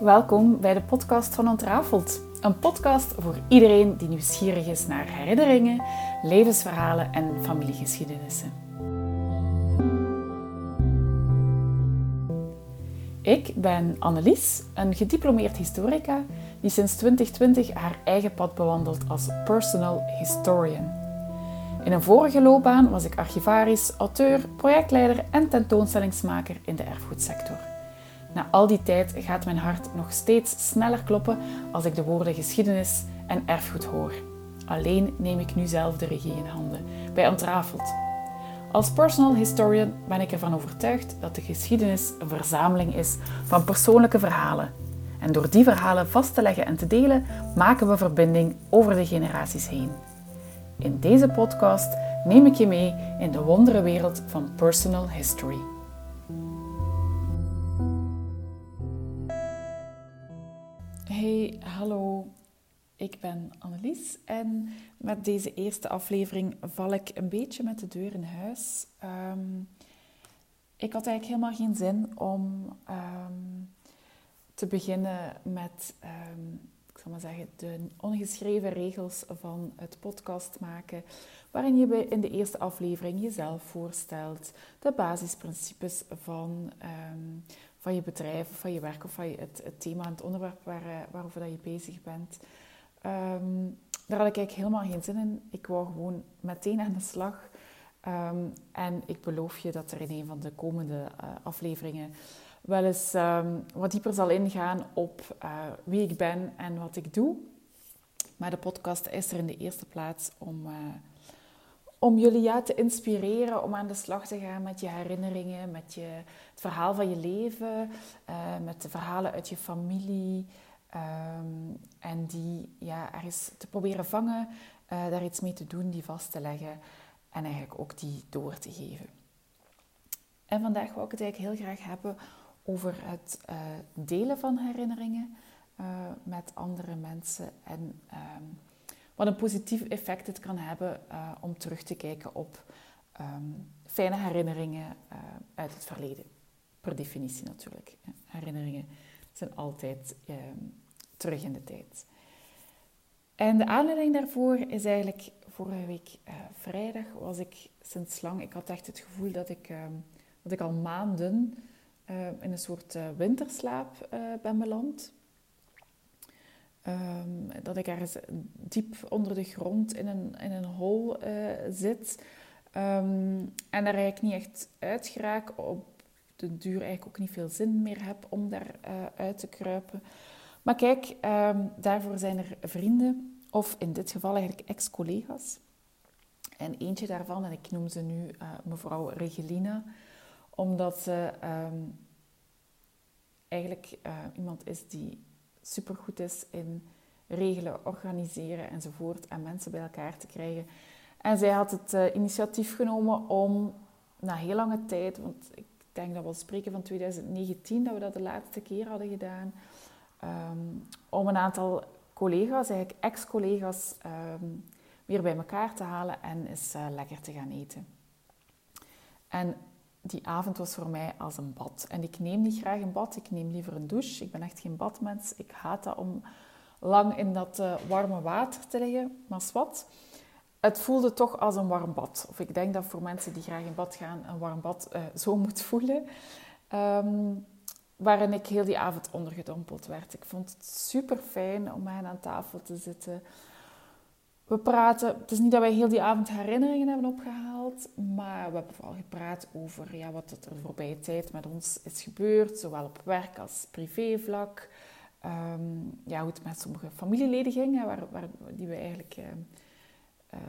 Welkom bij de podcast van Ontrafeld. Een podcast voor iedereen die nieuwsgierig is naar herinneringen, levensverhalen en familiegeschiedenissen. Ik ben Annelies, een gediplomeerd historica die sinds 2020 haar eigen pad bewandelt als personal historian. In een vorige loopbaan was ik archivaris, auteur, projectleider en tentoonstellingsmaker in de erfgoedsector. Na al die tijd gaat mijn hart nog steeds sneller kloppen als ik de woorden geschiedenis en erfgoed hoor. Alleen neem ik nu zelf de regie in handen, bij Ontrafeld. Als personal historian ben ik ervan overtuigd dat de geschiedenis een verzameling is van persoonlijke verhalen. En door die verhalen vast te leggen en te delen, maken we verbinding over de generaties heen. In deze podcast neem ik je mee in de wonderenwereld van personal history. Hallo. Ik ben Annelies en met deze eerste aflevering val ik een beetje met de deur in huis. Um, ik had eigenlijk helemaal geen zin om um, te beginnen met, um, ik zal maar zeggen, de ongeschreven regels van het podcast maken, waarin je in de eerste aflevering jezelf voorstelt, de basisprincipes van van je bedrijf of van je werk of van het, het, thema en het onderwerp waar, eh, waarover dat je bezig bent. Um, daar had ik eigenlijk helemaal geen zin in. Ik wou gewoon meteen aan de slag. Um, en ik beloof je dat er in een van de komende uh, afleveringen wel eens um, wat dieper zal ingaan op uh, wie ik ben en wat ik doe. Maar de podcast is er in de eerste plaats om, om jullie ja, te inspireren om aan de slag te gaan met je herinneringen, met je, het verhaal van je leven, met de verhalen uit je familie. Um, en die ja, ergens te proberen vangen, uh, daar iets mee te doen, die vast te leggen en eigenlijk ook die door te geven. En vandaag wil ik het eigenlijk heel graag hebben over het uh, delen van herinneringen met andere mensen en um, wat een positief effect het kan hebben om terug te kijken op um, fijne herinneringen uit het verleden. Per definitie natuurlijk. Herinneringen zijn altijd um, terug in de tijd. En de aanleiding daarvoor is eigenlijk vorige week uh, vrijdag was ik sinds lang, ik had echt het gevoel dat ik, uh, dat ik al maanden in een soort winterslaap ben beland. Um, dat ik ergens diep onder de grond in een, in een hol zit. Um, en daar eigenlijk niet echt uit geraak. Op de duur eigenlijk ook niet veel zin meer heb om daar uit te kruipen. Maar kijk, um, daarvoor zijn er vrienden, of in dit geval eigenlijk ex-collega's. En eentje daarvan, en ik noem ze nu uh, mevrouw Regelina, omdat ze eigenlijk iemand is die supergoed is in regelen, organiseren enzovoort en mensen bij elkaar te krijgen. En zij had het uh, initiatief genomen om na heel lange tijd, want ik denk dat we spreken van 2019 dat we dat de laatste keer hadden gedaan, um, om een aantal collega's, eigenlijk ex-collega's, um, weer bij elkaar te halen en eens uh, lekker te gaan eten. En die avond was voor mij als een bad. En ik neem niet graag een bad, ik neem liever een douche. Ik ben echt geen badmens. Ik haat dat om lang in dat uh, warme water te liggen. Maar wat, het voelde toch als een warm bad. Of ik denk dat voor mensen die graag in bad gaan, een warm bad uh, zo moet voelen. Um, waarin ik heel die avond ondergedompeld werd. Ik vond het super fijn om hen aan tafel te zitten. We praten, het is niet dat wij heel die avond herinneringen hebben opgehaald, maar we hebben vooral gepraat over ja, wat er de voorbije tijd met ons is gebeurd, zowel op werk als privévlak. Um, ja, hoe het met sommige familieleden ging, waar, waar, die we eigenlijk uh, uh,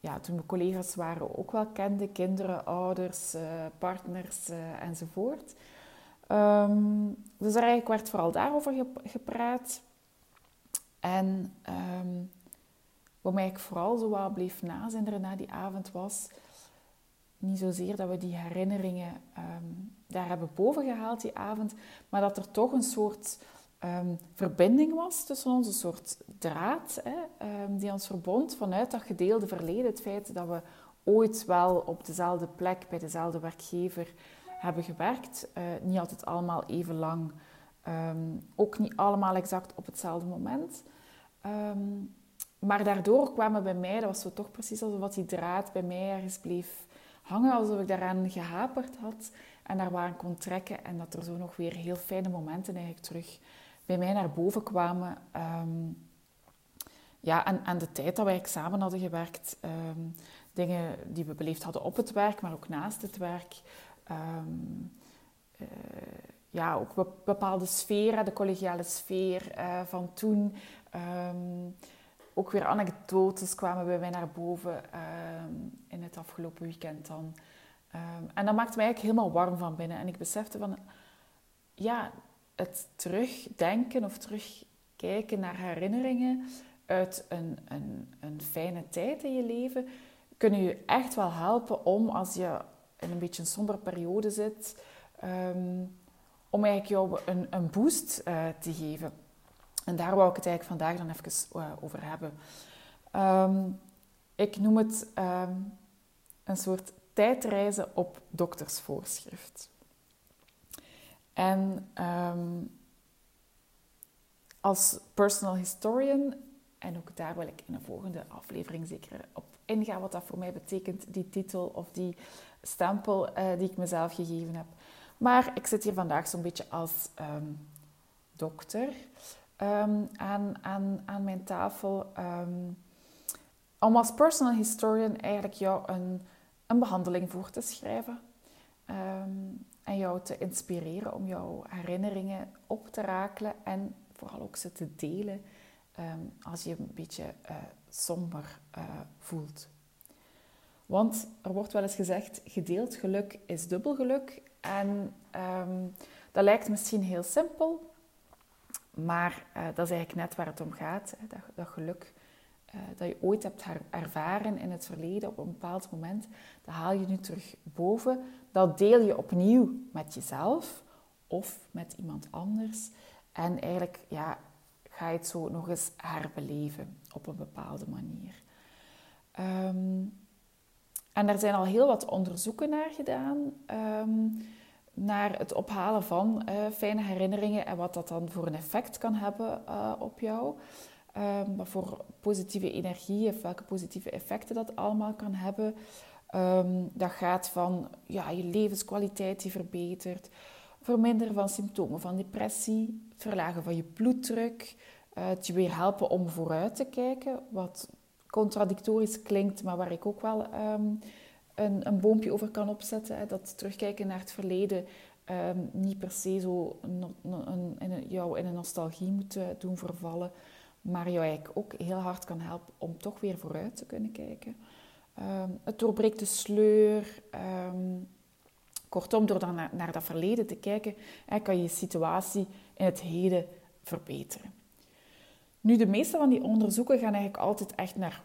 ja, toen we collega's waren ook wel kenden, kinderen, ouders, uh, partners enzovoort. Um, dus er eigenlijk werd vooral daarover gepraat. En um, wat mij vooral zo wat bleef nazinderen na die avond was... Niet zozeer dat we die herinneringen um, daar hebben bovengehaald die avond, maar dat er toch een soort um, verbinding was tussen ons, een soort draad hè, um, die ons verbond vanuit dat gedeelde verleden. Het feit dat we ooit wel op dezelfde plek bij dezelfde werkgever hebben gewerkt. Uh, niet altijd allemaal even lang Ehm, ook niet allemaal exact op hetzelfde moment. Ehm, maar daardoor kwamen bij mij, dat was zo toch precies alsof die draad bij mij ergens bleef hangen, alsof ik daaraan gehaperd had en daar waren kon trekken en dat er zo nog weer heel fijne momenten eigenlijk terug bij mij naar boven kwamen. Um, ja, en, en de tijd dat wij samen hadden gewerkt, dingen die we beleefd hadden op het werk, maar ook naast het werk. Um, ja, ook bepaalde sferen, de collegiale sfeer uh, van toen. Ook weer anekdotes kwamen bij mij naar boven um, in het afgelopen weekend dan. en dat maakte mij eigenlijk helemaal warm van binnen. En ik besefte van, ja, het terugdenken of terugkijken naar herinneringen uit een, een, een fijne tijd in je leven, kunnen je echt wel helpen om als je in een beetje een sombere periode zit, um, om eigenlijk jou een, een boost uh, te geven. En daar wou ik het eigenlijk vandaag dan even uh, over hebben. Um, ik noem het um, een soort tijdreizen op doktersvoorschrift. En als personal historian, en ook daar wil ik in de volgende aflevering zeker op ingaan wat dat voor mij betekent, die titel of die stempel uh, die ik mezelf gegeven heb. Maar ik zit hier vandaag zo'n beetje als dokter um, aan, aan, aan mijn tafel. Um, om als personal historian eigenlijk jou een, een behandeling voor te schrijven. en jou te inspireren om jouw herinneringen op te rakelen en vooral ook ze te delen als je een beetje uh, somber uh, voelt. Want er wordt wel eens gezegd, gedeeld geluk is dubbel geluk. En dat lijkt misschien heel simpel, maar uh, dat is eigenlijk net waar het om gaat. Hè? Dat, dat, geluk uh, dat je ooit hebt ervaren in het verleden op een bepaald moment, dat haal je nu terug boven. Dat deel je opnieuw met jezelf of met iemand anders. En eigenlijk ja, ga je het zo nog eens herbeleven op een bepaalde manier. Um, en er zijn al heel wat onderzoeken naar gedaan. Um, naar het ophalen van uh, fijne herinneringen en wat dat dan voor een effect kan hebben uh, op jou. Um, wat voor positieve energie of welke positieve effecten dat allemaal kan hebben. Um, dat gaat van ja, je levenskwaliteit die verbetert, verminderen van symptomen van depressie, verlagen van je bloeddruk, uh, het je weer helpen om vooruit te kijken, wat contradictorisch klinkt, maar waar ik ook wel um, een, een, boompje over kan opzetten. Hè, dat terugkijken naar het verleden um, niet per se zo een, jou in een nostalgie moet uh, doen vervallen, maar jou eigenlijk ook heel hard kan helpen om toch weer vooruit te kunnen kijken. Um, het doorbreekt de sleur. kortom, door dan naar, naar, dat verleden te kijken, hè, kan je je situatie in het heden verbeteren. Nu, de meeste van die onderzoeken gaan eigenlijk altijd echt naar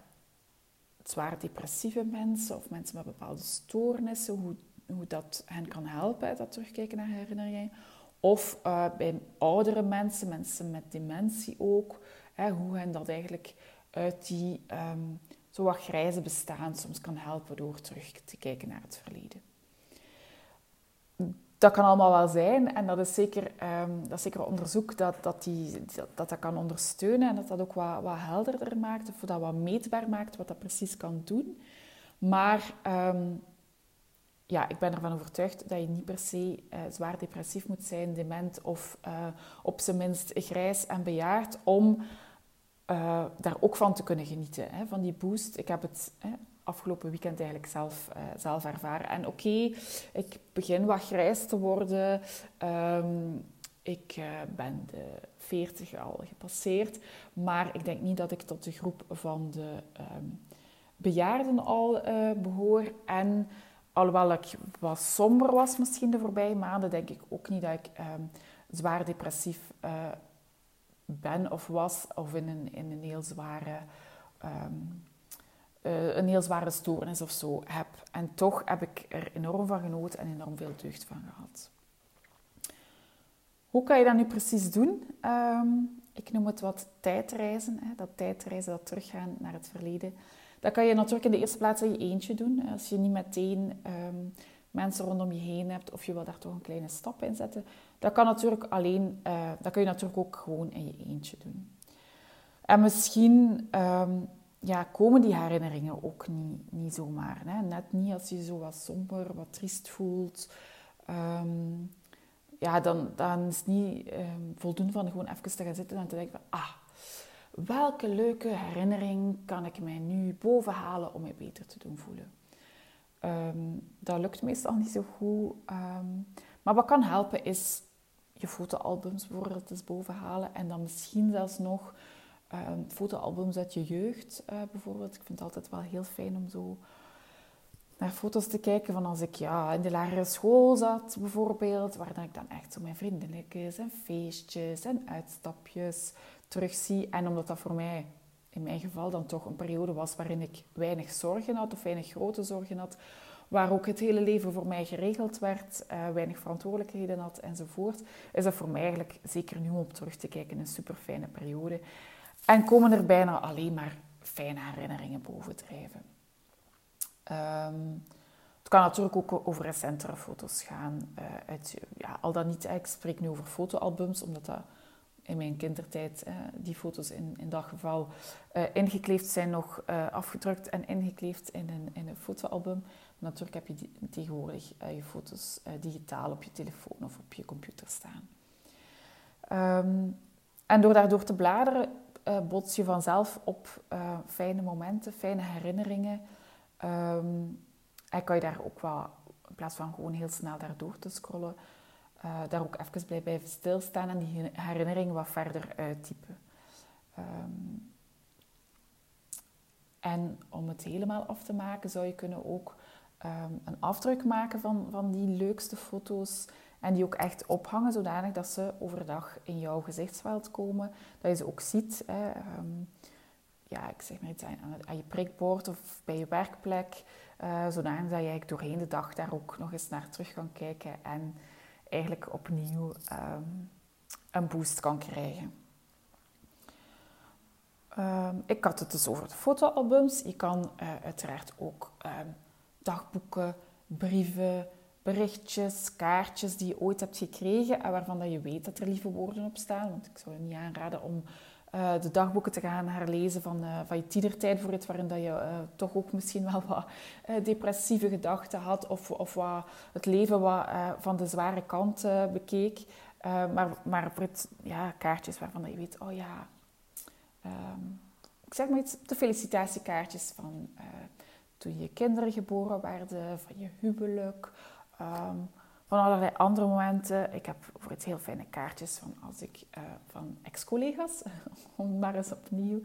zwaar depressieve mensen of mensen met bepaalde stoornissen, hoe, hoe dat hen kan helpen, dat terugkijken naar herinneringen. Of uh, bij oudere mensen, mensen met dementie ook, hè, hoe hen dat eigenlijk uit die um, zo wat grijze bestaan soms kan helpen door terug te kijken naar het verleden dat kan allemaal wel zijn en dat is zeker, um, dat is zeker onderzoek dat dat, die, dat dat kan ondersteunen en dat dat ook wat, wat helderder maakt of dat wat meetbaar maakt wat dat precies kan doen. Maar um, ja, ik ben ervan overtuigd dat je niet per se uh, zwaar depressief moet zijn, dement of uh, op zijn minst grijs en bejaard om uh, daar ook van te kunnen genieten, hè, van die boost. Ik heb het hè, afgelopen weekend eigenlijk zelf, uh, zelf ervaren. En oké, ik begin wat grijs te worden. Um, ik uh, ben de 40 al gepasseerd. Maar ik denk niet dat ik tot de groep van de um, bejaarden al uh, behoor. En alhoewel ik wat somber was misschien de voorbije maanden, denk ik ook niet dat ik um, zwaar depressief ben of was. Of in een, in een heel zware... uh, een heel zware stoornis of zo heb. En toch heb ik er enorm van genoten en enorm veel deugd van gehad. Hoe kan je dat nu precies doen? Um, ik noem het wat tijdreizen. Hè? Dat tijdreizen, dat teruggaan naar het verleden. Dat kan je natuurlijk in de eerste plaats in je eentje doen. Als je niet meteen um, mensen rondom je heen hebt of je wil daar toch een kleine stap in zetten. Dat kan natuurlijk alleen, uh, dat kun je natuurlijk ook gewoon in je eentje doen. En misschien ehm, ja, komen die herinneringen ook niet, niet zomaar. Hè? Net niet als je zo wat somber, wat triest voelt. Ehm, ja, dan, dan is het niet um, voldoende van gewoon even te gaan zitten en te denken van... Ah, welke leuke herinnering kan ik mij nu bovenhalen om mij beter te doen voelen? dat lukt meestal niet zo goed. maar wat kan helpen is je fotoalbums bijvoorbeeld eens bovenhalen. En dan misschien zelfs nog um, fotoalbums uit je jeugd uh, bijvoorbeeld. Ik vind het altijd wel heel fijn om zo naar foto's te kijken van als ik ja, in de lagere school zat bijvoorbeeld. Waar dan ik dan echt zo mijn vriendinnetjes en feestjes en uitstapjes terugzie. En omdat dat voor mij in mijn geval dan toch een periode was waarin ik weinig zorgen had of weinig grote zorgen had waar ook het hele leven voor mij geregeld werd, uh, weinig verantwoordelijkheden had enzovoort, is dat voor mij eigenlijk, zeker nu om terug te kijken, een super fijne periode. En komen er bijna alleen maar fijne herinneringen bovendrijven. Um, het kan natuurlijk ook over recentere foto's gaan. Uh, uit, ja, al dan niet, ik spreek nu over fotoalbums, omdat dat in mijn kindertijd uh, die foto's in, in dat geval uh, ingekleefd zijn, nog afgedrukt en ingekleefd in een, in een fotoalbum. Natuurlijk heb je die, tegenwoordig je foto's digitaal op je telefoon of op je computer staan. Um, en door daardoor te bladeren uh, bots je vanzelf op uh, fijne momenten, fijne herinneringen. Um, en kan je daar ook wel, in plaats van gewoon heel snel daardoor te scrollen, uh, daar ook even blijven stilstaan en die herinneringen wat verder uittypen. Um, en om het helemaal af te maken, zou je kunnen ook um, een afdruk maken van, van die leukste foto's en die ook echt ophangen, zodanig dat ze overdag in jouw gezichtsveld komen. Dat je ze ook ziet. Hè, um, ja, ik zeg maar iets aan, aan, je prikbord of bij je werkplek. Uh, zodanig dat je eigenlijk doorheen de dag daar ook nog eens naar terug kan kijken. En eigenlijk opnieuw um, een boost kan krijgen. Um, ik had het dus over de fotoalbums. Je kan uh, uiteraard ook dagboeken, brieven, berichtjes, kaartjes die je ooit hebt gekregen en waarvan dat je weet dat er lieve woorden op staan. Want ik zou je niet aanraden om uh, de dagboeken te gaan herlezen van, uh, van je tienertijd voor het waarin dat je uh, toch ook misschien wel wat depressieve gedachten had of, of wat het leven wat van de zware kant bekeek. maar, maar voor het, ja, kaartjes waarvan dat je weet, oh ja, um, ik zeg maar iets, de felicitatiekaartjes van toen je kinderen geboren werden, van je huwelijk, Um, van allerlei andere momenten. Ik heb voor het heel fijne kaartjes van als ik uh, van ex-collega's, om maar eens opnieuw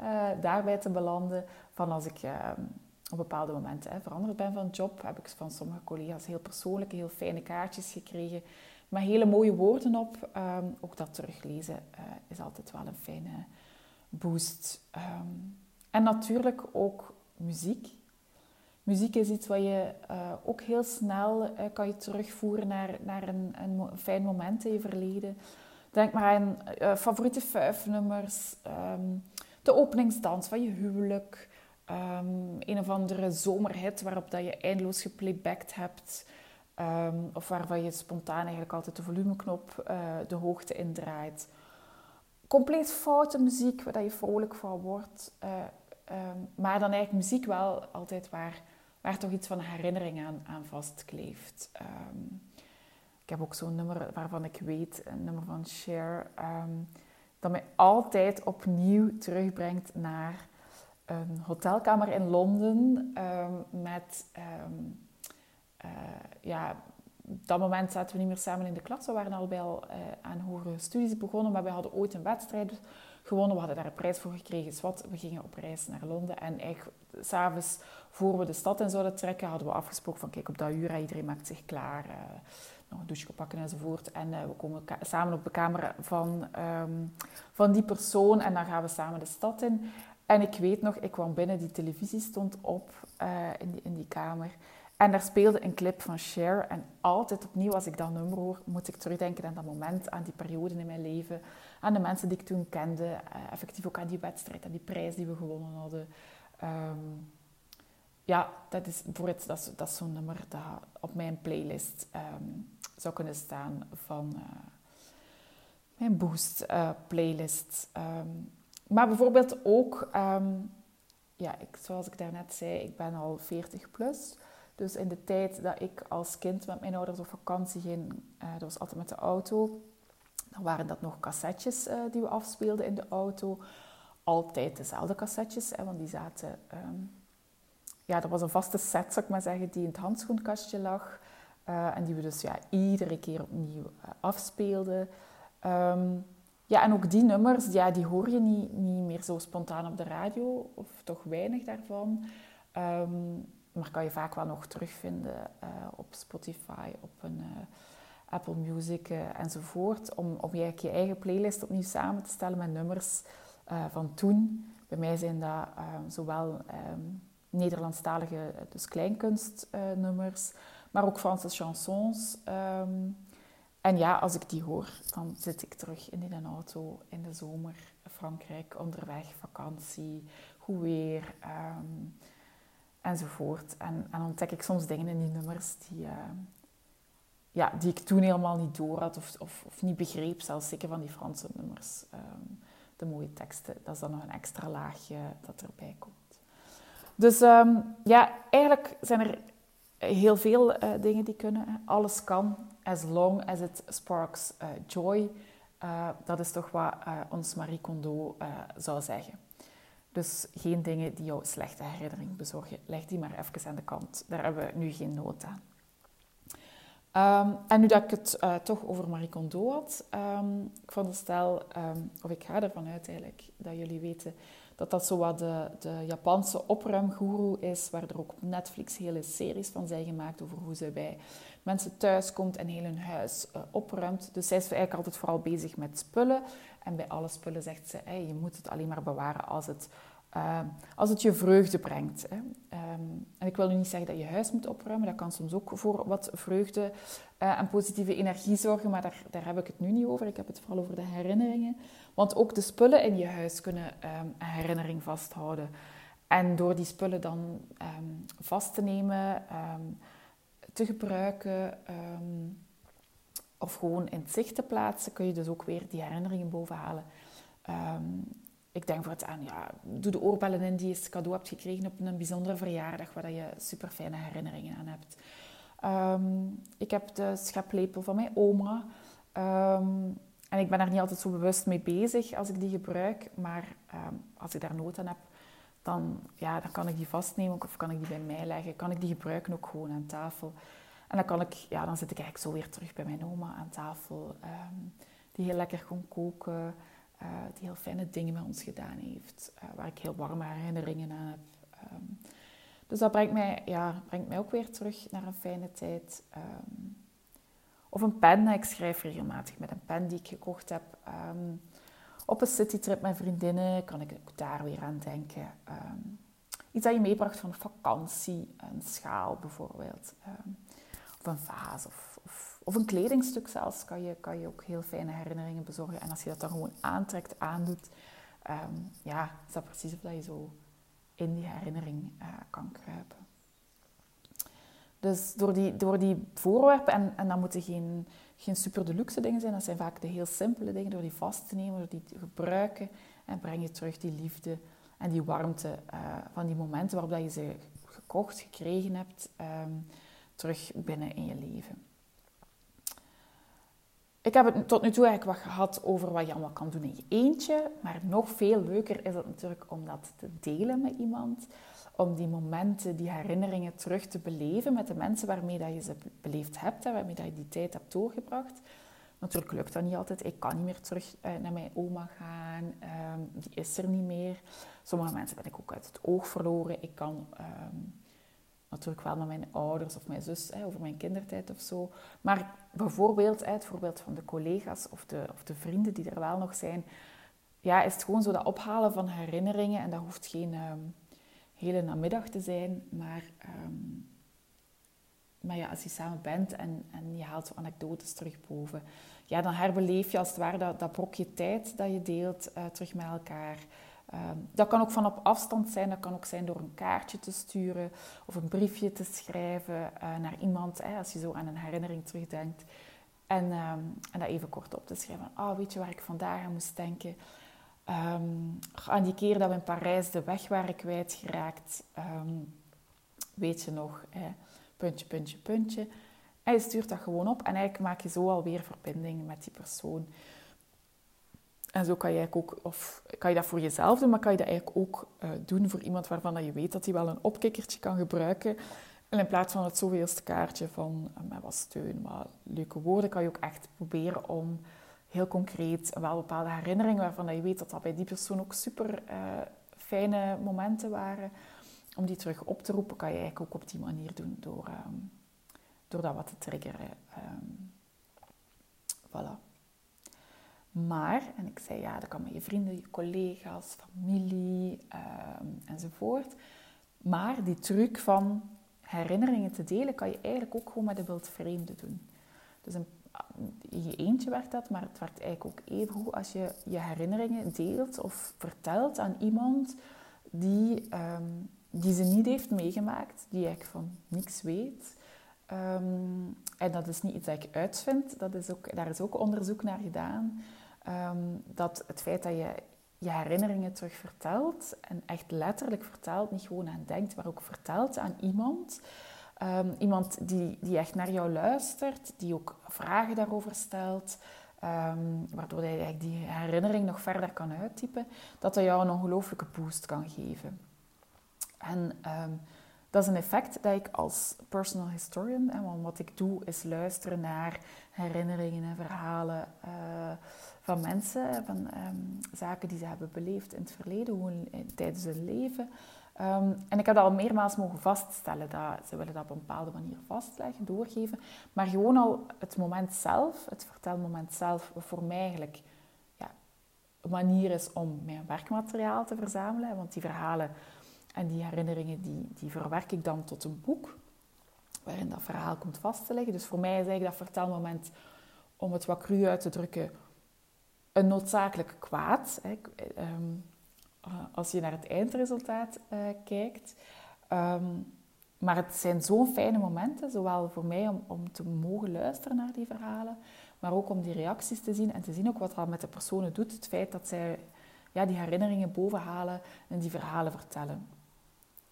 uh, daarbij te belanden. Van als ik uh, op bepaalde momenten hè, veranderd ben van job, heb ik van sommige collega's heel persoonlijke, heel fijne kaartjes gekregen. Met hele mooie woorden op. Um, ook dat teruglezen eh, is altijd wel een fijne boost. En natuurlijk ook muziek. Muziek is iets wat je uh, ook heel snel uh, kan je terugvoeren naar, naar een, een fijn moment in je verleden. Denk maar aan uh, favoriete vuifnummers, um, de openingsdans van je huwelijk, um, een of andere zomerhit waarop dat je eindeloos geplaybacked hebt. Um, of waarvan je spontaan eigenlijk altijd de volumeknop de hoogte indraait. Compleet foute muziek waar je vrolijk van wordt. maar dan eigenlijk muziek wel altijd waar waar toch iets van herinnering aan, aan vastkleeft. Um, ik heb ook zo'n nummer waarvan ik weet, een nummer van Cher, um, dat mij altijd opnieuw terugbrengt naar een hotelkamer in Londen um, met... Uh, ja, op dat moment zaten we niet meer samen in de klas. We waren al al uh, aan hogere studies begonnen, maar we hadden ooit een wedstrijd gewonnen. We hadden daar een prijs voor gekregen. Wat, we gingen op reis naar Londen. En eigenlijk s'avonds, voor we de stad in zouden trekken, hadden we afgesproken van kijk, op dat uur, iedereen maakt zich klaar. Uh, nog een douche pakken enzovoort. En uh, we komen samen op de kamer van, um, van die persoon. En dan gaan we samen de stad in. En ik weet nog, ik kwam binnen, die televisie stond op uh, in, die, in die kamer. En daar speelde een clip van Cher. En altijd opnieuw, als ik dat nummer hoor, moet ik terugdenken aan dat moment, aan die periode in mijn leven. Aan de mensen die ik toen kende. Uh, effectief ook aan die wedstrijd, aan die prijs die we gewonnen hadden. Um, ja, dat is, bijvoorbeeld, dat is, dat zo'n nummer dat op mijn playlist ehm, zou kunnen staan van uh, mijn Boost uh, playlist. Um, maar bijvoorbeeld ook, ja, ik, zoals ik daarnet zei, ik ben al 40 plus. Dus in de tijd dat ik als kind met mijn ouders op vakantie ging, uh, dat was altijd met de auto, dan waren dat nog cassettes uh, die we afspeelden in de auto. Altijd dezelfde cassettes, hè, want die zaten ja, dat was een vaste set, zou ik maar zeggen, die in het handschoenkastje lag. Uh, en die we dus ja, iedere keer opnieuw afspeelden. Um, ja, en ook die nummers, ja, die hoor je niet, niet meer zo spontaan op de radio, of toch weinig daarvan. Um, maar kan je vaak wel nog terugvinden uh, op Spotify, op een Apple Music enzovoort. Om, je, je eigen playlist opnieuw samen te stellen met nummers van toen. Bij mij zijn dat zowel... Um, Nederlandstalige, eh, dus kleinkunstnummers, maar ook Franse chansons. Um, en ja, als ik die hoor, dan zit ik terug in een auto in de zomer, Frankrijk, onderweg, vakantie, goed weer, enzovoort. En, en ontdek ik soms dingen in die nummers die, uh, ja, die ik toen helemaal niet door had of, of, of niet begreep, zelfs zeker van die Franse nummers. Um, de mooie teksten, dat is dan nog een extra laagje dat erbij komt. Dus um, ja, eigenlijk zijn er heel veel uh, dingen die kunnen. Alles kan, as long as it sparks uh, joy. Dat is toch wat ons Marie Kondo zou zeggen. Dus geen dingen die jou slechte herinnering bezorgen. Leg die maar even aan de kant. Daar hebben we nu geen nood aan. Um, en nu dat ik het toch over Marie Kondo had, um, ik veronderstel, um, of ik ga ervan uit eigenlijk, dat jullie weten dat dat zo wat de, de Japanse opruimgoeroe is, waar er ook op Netflix hele series van zijn gemaakt over hoe ze bij mensen thuis komt en heel hun huis uh, opruimt. Dus zij is eigenlijk altijd vooral bezig met spullen. En bij alle spullen zegt ze, je moet het alleen maar bewaren als het, uh, als het je vreugde brengt. Hè. Um, en ik wil nu niet zeggen dat je huis moet opruimen, dat kan soms ook voor wat vreugde uh, en positieve energie zorgen, maar daar, daar heb ik het nu niet over. Ik heb het vooral over de herinneringen. Want ook de spullen in je huis kunnen um, een herinnering vasthouden. En door die spullen dan vast te nemen, te gebruiken of gewoon in het zicht te plaatsen, kun je dus ook weer die herinneringen bovenhalen. ik denk voor het aan, ja, doe de oorbellen in die je cadeau hebt gekregen op een bijzondere verjaardag, waar je super fijne herinneringen aan hebt. ik heb de scheplepel van mijn oma. En ik ben daar niet altijd zo bewust mee bezig als ik die gebruik. Maar ehm, als ik daar nood aan heb, dan, ja, dan kan ik die vastnemen of kan ik die bij mij leggen. Kan ik die gebruiken ook gewoon aan tafel. En dan, kan ik, ja, dan zit ik eigenlijk zo weer terug bij mijn oma aan tafel. Um, die heel lekker kon koken. Uh, die heel fijne dingen met ons gedaan heeft. Uh, waar ik heel warme herinneringen aan heb. Um, dus dat brengt mij, ja, brengt mij ook weer terug naar een fijne tijd. Of een pen. Ik schrijf regelmatig met een pen die ik gekocht heb. Op een citytrip met vriendinnen kan ik ook daar weer aan denken. Iets dat je meebracht van vakantie. Een schaal bijvoorbeeld. Een vaas. Of, of, een kledingstuk zelfs kan je, kan je ook heel fijne herinneringen bezorgen. En als je dat dan gewoon aantrekt, aandoet. ja, is dat precies of dat je zo in die herinnering uh, kan kruipen. Dus door die, door die voorwerpen, en, en dat moeten geen, geen super deluxe dingen zijn, dat zijn vaak de heel simpele dingen, door die vast te nemen, door die te gebruiken, en breng je terug die liefde en die warmte uh, van die momenten waarop je ze gekocht, gekregen hebt, um, terug binnen in je leven. Ik heb het tot nu toe eigenlijk wat gehad over wat je allemaal kan doen in je eentje. Maar nog veel leuker is het natuurlijk om dat te delen met iemand om die momenten, die herinneringen terug te beleven met de mensen waarmee dat je ze beleefd hebt en waarmee dat je die tijd hebt doorgebracht. Natuurlijk lukt dat niet altijd. Ik kan niet meer terug eh, naar mijn oma gaan. Um, die is er niet meer. Sommige mensen ben ik ook uit het oog verloren. Ik kan um, natuurlijk wel met mijn ouders of mijn zus hè, over mijn kindertijd of zo. Maar bijvoorbeeld, hè, het voorbeeld van de collega's of de, of de vrienden die er wel nog zijn. Ja, is het gewoon zo dat ophalen van herinneringen. En dat hoeft geen... Um, hele namiddag te zijn. Maar, um, maar ja, als je samen bent en, en je haalt zo anekdotes terug boven, ja, dan herbeleef je als het ware dat, dat brokje tijd dat je deelt uh, terug met elkaar. Ehm, dat kan ook van op afstand zijn. Dat kan ook zijn door een kaartje te sturen of een briefje te schrijven uh, naar iemand. Hè, als je zo aan een herinnering terugdenkt. En, um, en dat even kort op te schrijven. Oh, weet je waar ik vandaag aan moest denken? Um, aan die keer dat we in Parijs de weg waren kwijtgeraakt. weet je nog? Hè? Puntje, puntje, puntje. En je stuurt dat gewoon op. En eigenlijk maak je zo alweer verbinding met die persoon. En zo kan je, ook, of kan je dat voor jezelf doen, maar kan je dat eigenlijk ook uh, doen voor iemand waarvan dat je weet dat hij wel een opkikkertje kan gebruiken. En in plaats van het zoveelste kaartje van uh, met wat steun, maar leuke woorden, kan je ook echt proberen om heel concreet wel bepaalde herinneringen waarvan dat je weet dat dat bij die persoon ook super uh, fijne momenten waren, om die terug op te roepen, kan je eigenlijk ook op die manier doen door, um, door dat wat te triggeren. Um, voilà. Maar, en ik zei ja, dat kan met je vrienden, je collega's, familie um, enzovoort. Maar die truc van herinneringen te delen kan je eigenlijk ook gewoon met een wildvreemde doen. Dus in je eentje werkt dat, maar het werkt eigenlijk ook even goed als je je herinneringen deelt of vertelt aan iemand die, um, die ze niet heeft meegemaakt, die eigenlijk van niks weet. Um, en dat is niet iets dat ik uitvind, dat is ook, daar is ook onderzoek naar gedaan. Um, dat het feit dat je je herinneringen terug vertelt en echt letterlijk vertelt, niet gewoon aan denkt, maar ook vertelt aan iemand. Um, iemand die, die echt naar jou luistert, die ook vragen daarover stelt, waardoor je die herinnering nog verder kan uittypen, dat dat jou een ongelooflijke boost kan geven. En dat is een effect dat ik als personal historian, hè, want wat ik doe is luisteren naar herinneringen en verhalen. Uh, van mensen, van um, zaken die ze hebben beleefd in het verleden, hoe tijdens hun leven. Um, en ik heb dat al meermaals mogen vaststellen, dat ze willen dat op een bepaalde manier vastleggen, doorgeven. Maar gewoon al het moment zelf, het vertelmoment zelf, voor mij eigenlijk ja, een manier is om mijn werkmateriaal te verzamelen. Want die verhalen en die herinneringen, die, die verwerk ik dan tot een boek, waarin dat verhaal komt vast te liggen. Dus voor mij is eigenlijk dat vertelmoment, om het wat cru uit te drukken, een noodzakelijk kwaad. Hè, ehm, eh, als je naar het eindresultaat uh, kijkt. Um, maar het zijn zo'n fijne momenten, zowel voor mij om, om te mogen luisteren naar die verhalen, maar ook om die reacties te zien en te zien ook wat dat met de personen doet. Het feit dat zij ja, die herinneringen bovenhalen en die verhalen vertellen.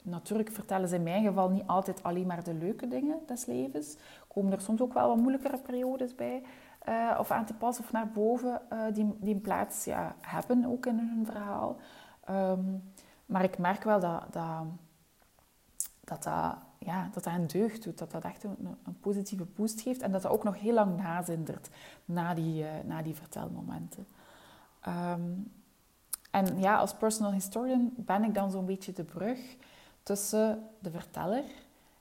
Natuurlijk vertellen ze in mijn geval niet altijd alleen maar de leuke dingen des levens. Komen er soms ook wel wat moeilijkere periodes bij uh, of aan te passen of naar boven uh, die, die een plaats ja, hebben ook in hun verhaal. Um, maar ik merk wel dat dat, dat, dat, ja, dat, een deugd doet, dat dat echt een, positieve boost geeft en dat dat ook nog heel lang nazindert na die, uh, na die vertelmomenten. Um, en ja, als personal historian ben ik dan zo'n beetje de brug tussen de verteller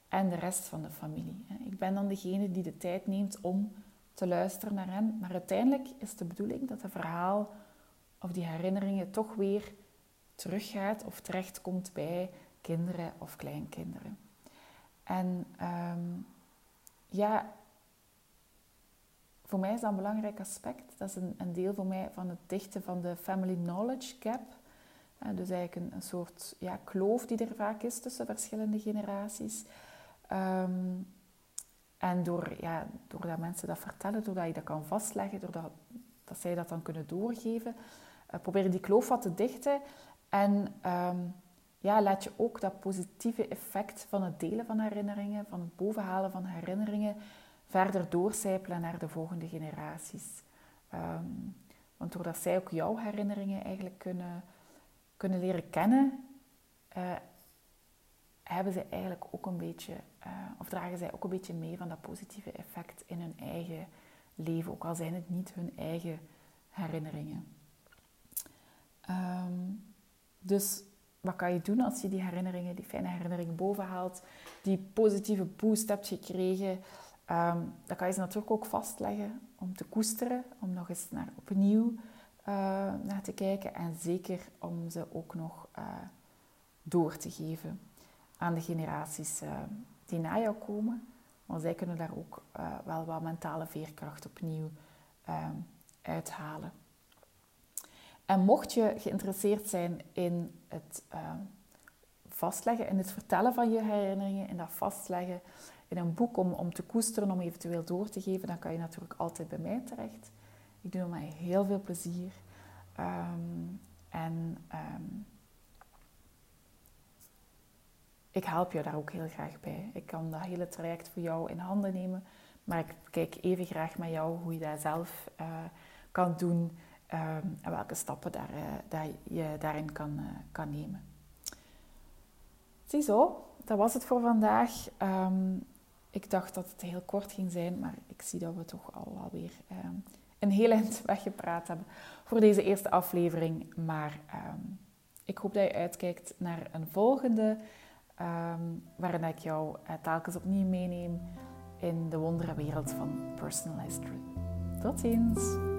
en de rest van de familie. Ik ben dan degene die de tijd neemt om te luisteren naar hen. Maar uiteindelijk is de bedoeling dat het verhaal of die herinneringen toch weer teruggaat of terechtkomt bij kinderen of kleinkinderen. En um, ja, voor mij is dat een belangrijk aspect. Dat is een, een deel voor mij van het dichten van de family knowledge gap. Dus eigenlijk een, soort ja, kloof die er vaak is tussen verschillende generaties. Um, en door, ja, doordat mensen dat vertellen, doordat je dat kan vastleggen, doordat dat zij dat dan kunnen doorgeven, uh, probeer die kloof wat te dichten. En um, ja, laat je ook dat positieve effect van het delen van herinneringen, van het bovenhalen van herinneringen, verder doorcijpelen naar de volgende generaties. Um, want doordat zij ook jouw herinneringen eigenlijk kunnen, kunnen leren kennen, uh, hebben ze eigenlijk ook een beetje, uh, of dragen zij ook een beetje mee van dat positieve effect in hun eigen leven, ook al zijn het niet hun eigen herinneringen. Um, dus wat kan je doen als je die herinneringen, die fijne herinneringen bovenhaalt, die positieve boost hebt gekregen? Um, dan kan je ze natuurlijk ook vastleggen om te koesteren, om nog eens naar opnieuw naar te kijken en zeker om ze ook nog uh, door te geven aan de generaties uh, die na jou komen. Want zij kunnen daar ook wel wat mentale veerkracht opnieuw uithalen. En mocht je geïnteresseerd zijn in het vastleggen, in het vertellen van je herinneringen, in dat vastleggen, in een boek om, om te koesteren, om eventueel door te geven, dan kan je natuurlijk altijd bij mij terecht. Ik doe mij heel veel plezier. Ehm, en ehm, ik help je daar ook heel graag bij. Ik kan dat hele traject voor jou in handen nemen. Maar ik kijk even graag met jou hoe je dat zelf uh, kan doen. Ehm, en welke stappen daar, dat je daarin kan, uh, kan nemen. Ziezo, dat was het voor vandaag. Ik dacht dat het heel kort ging zijn, maar ik zie dat we toch al alweer een heel eind weggepraat hebben voor deze eerste aflevering. Maar um, ik hoop dat je uitkijkt naar een volgende, um, waarin ik jou uh, telkens opnieuw meeneem in de wondere wereld van personal history. Tot ziens!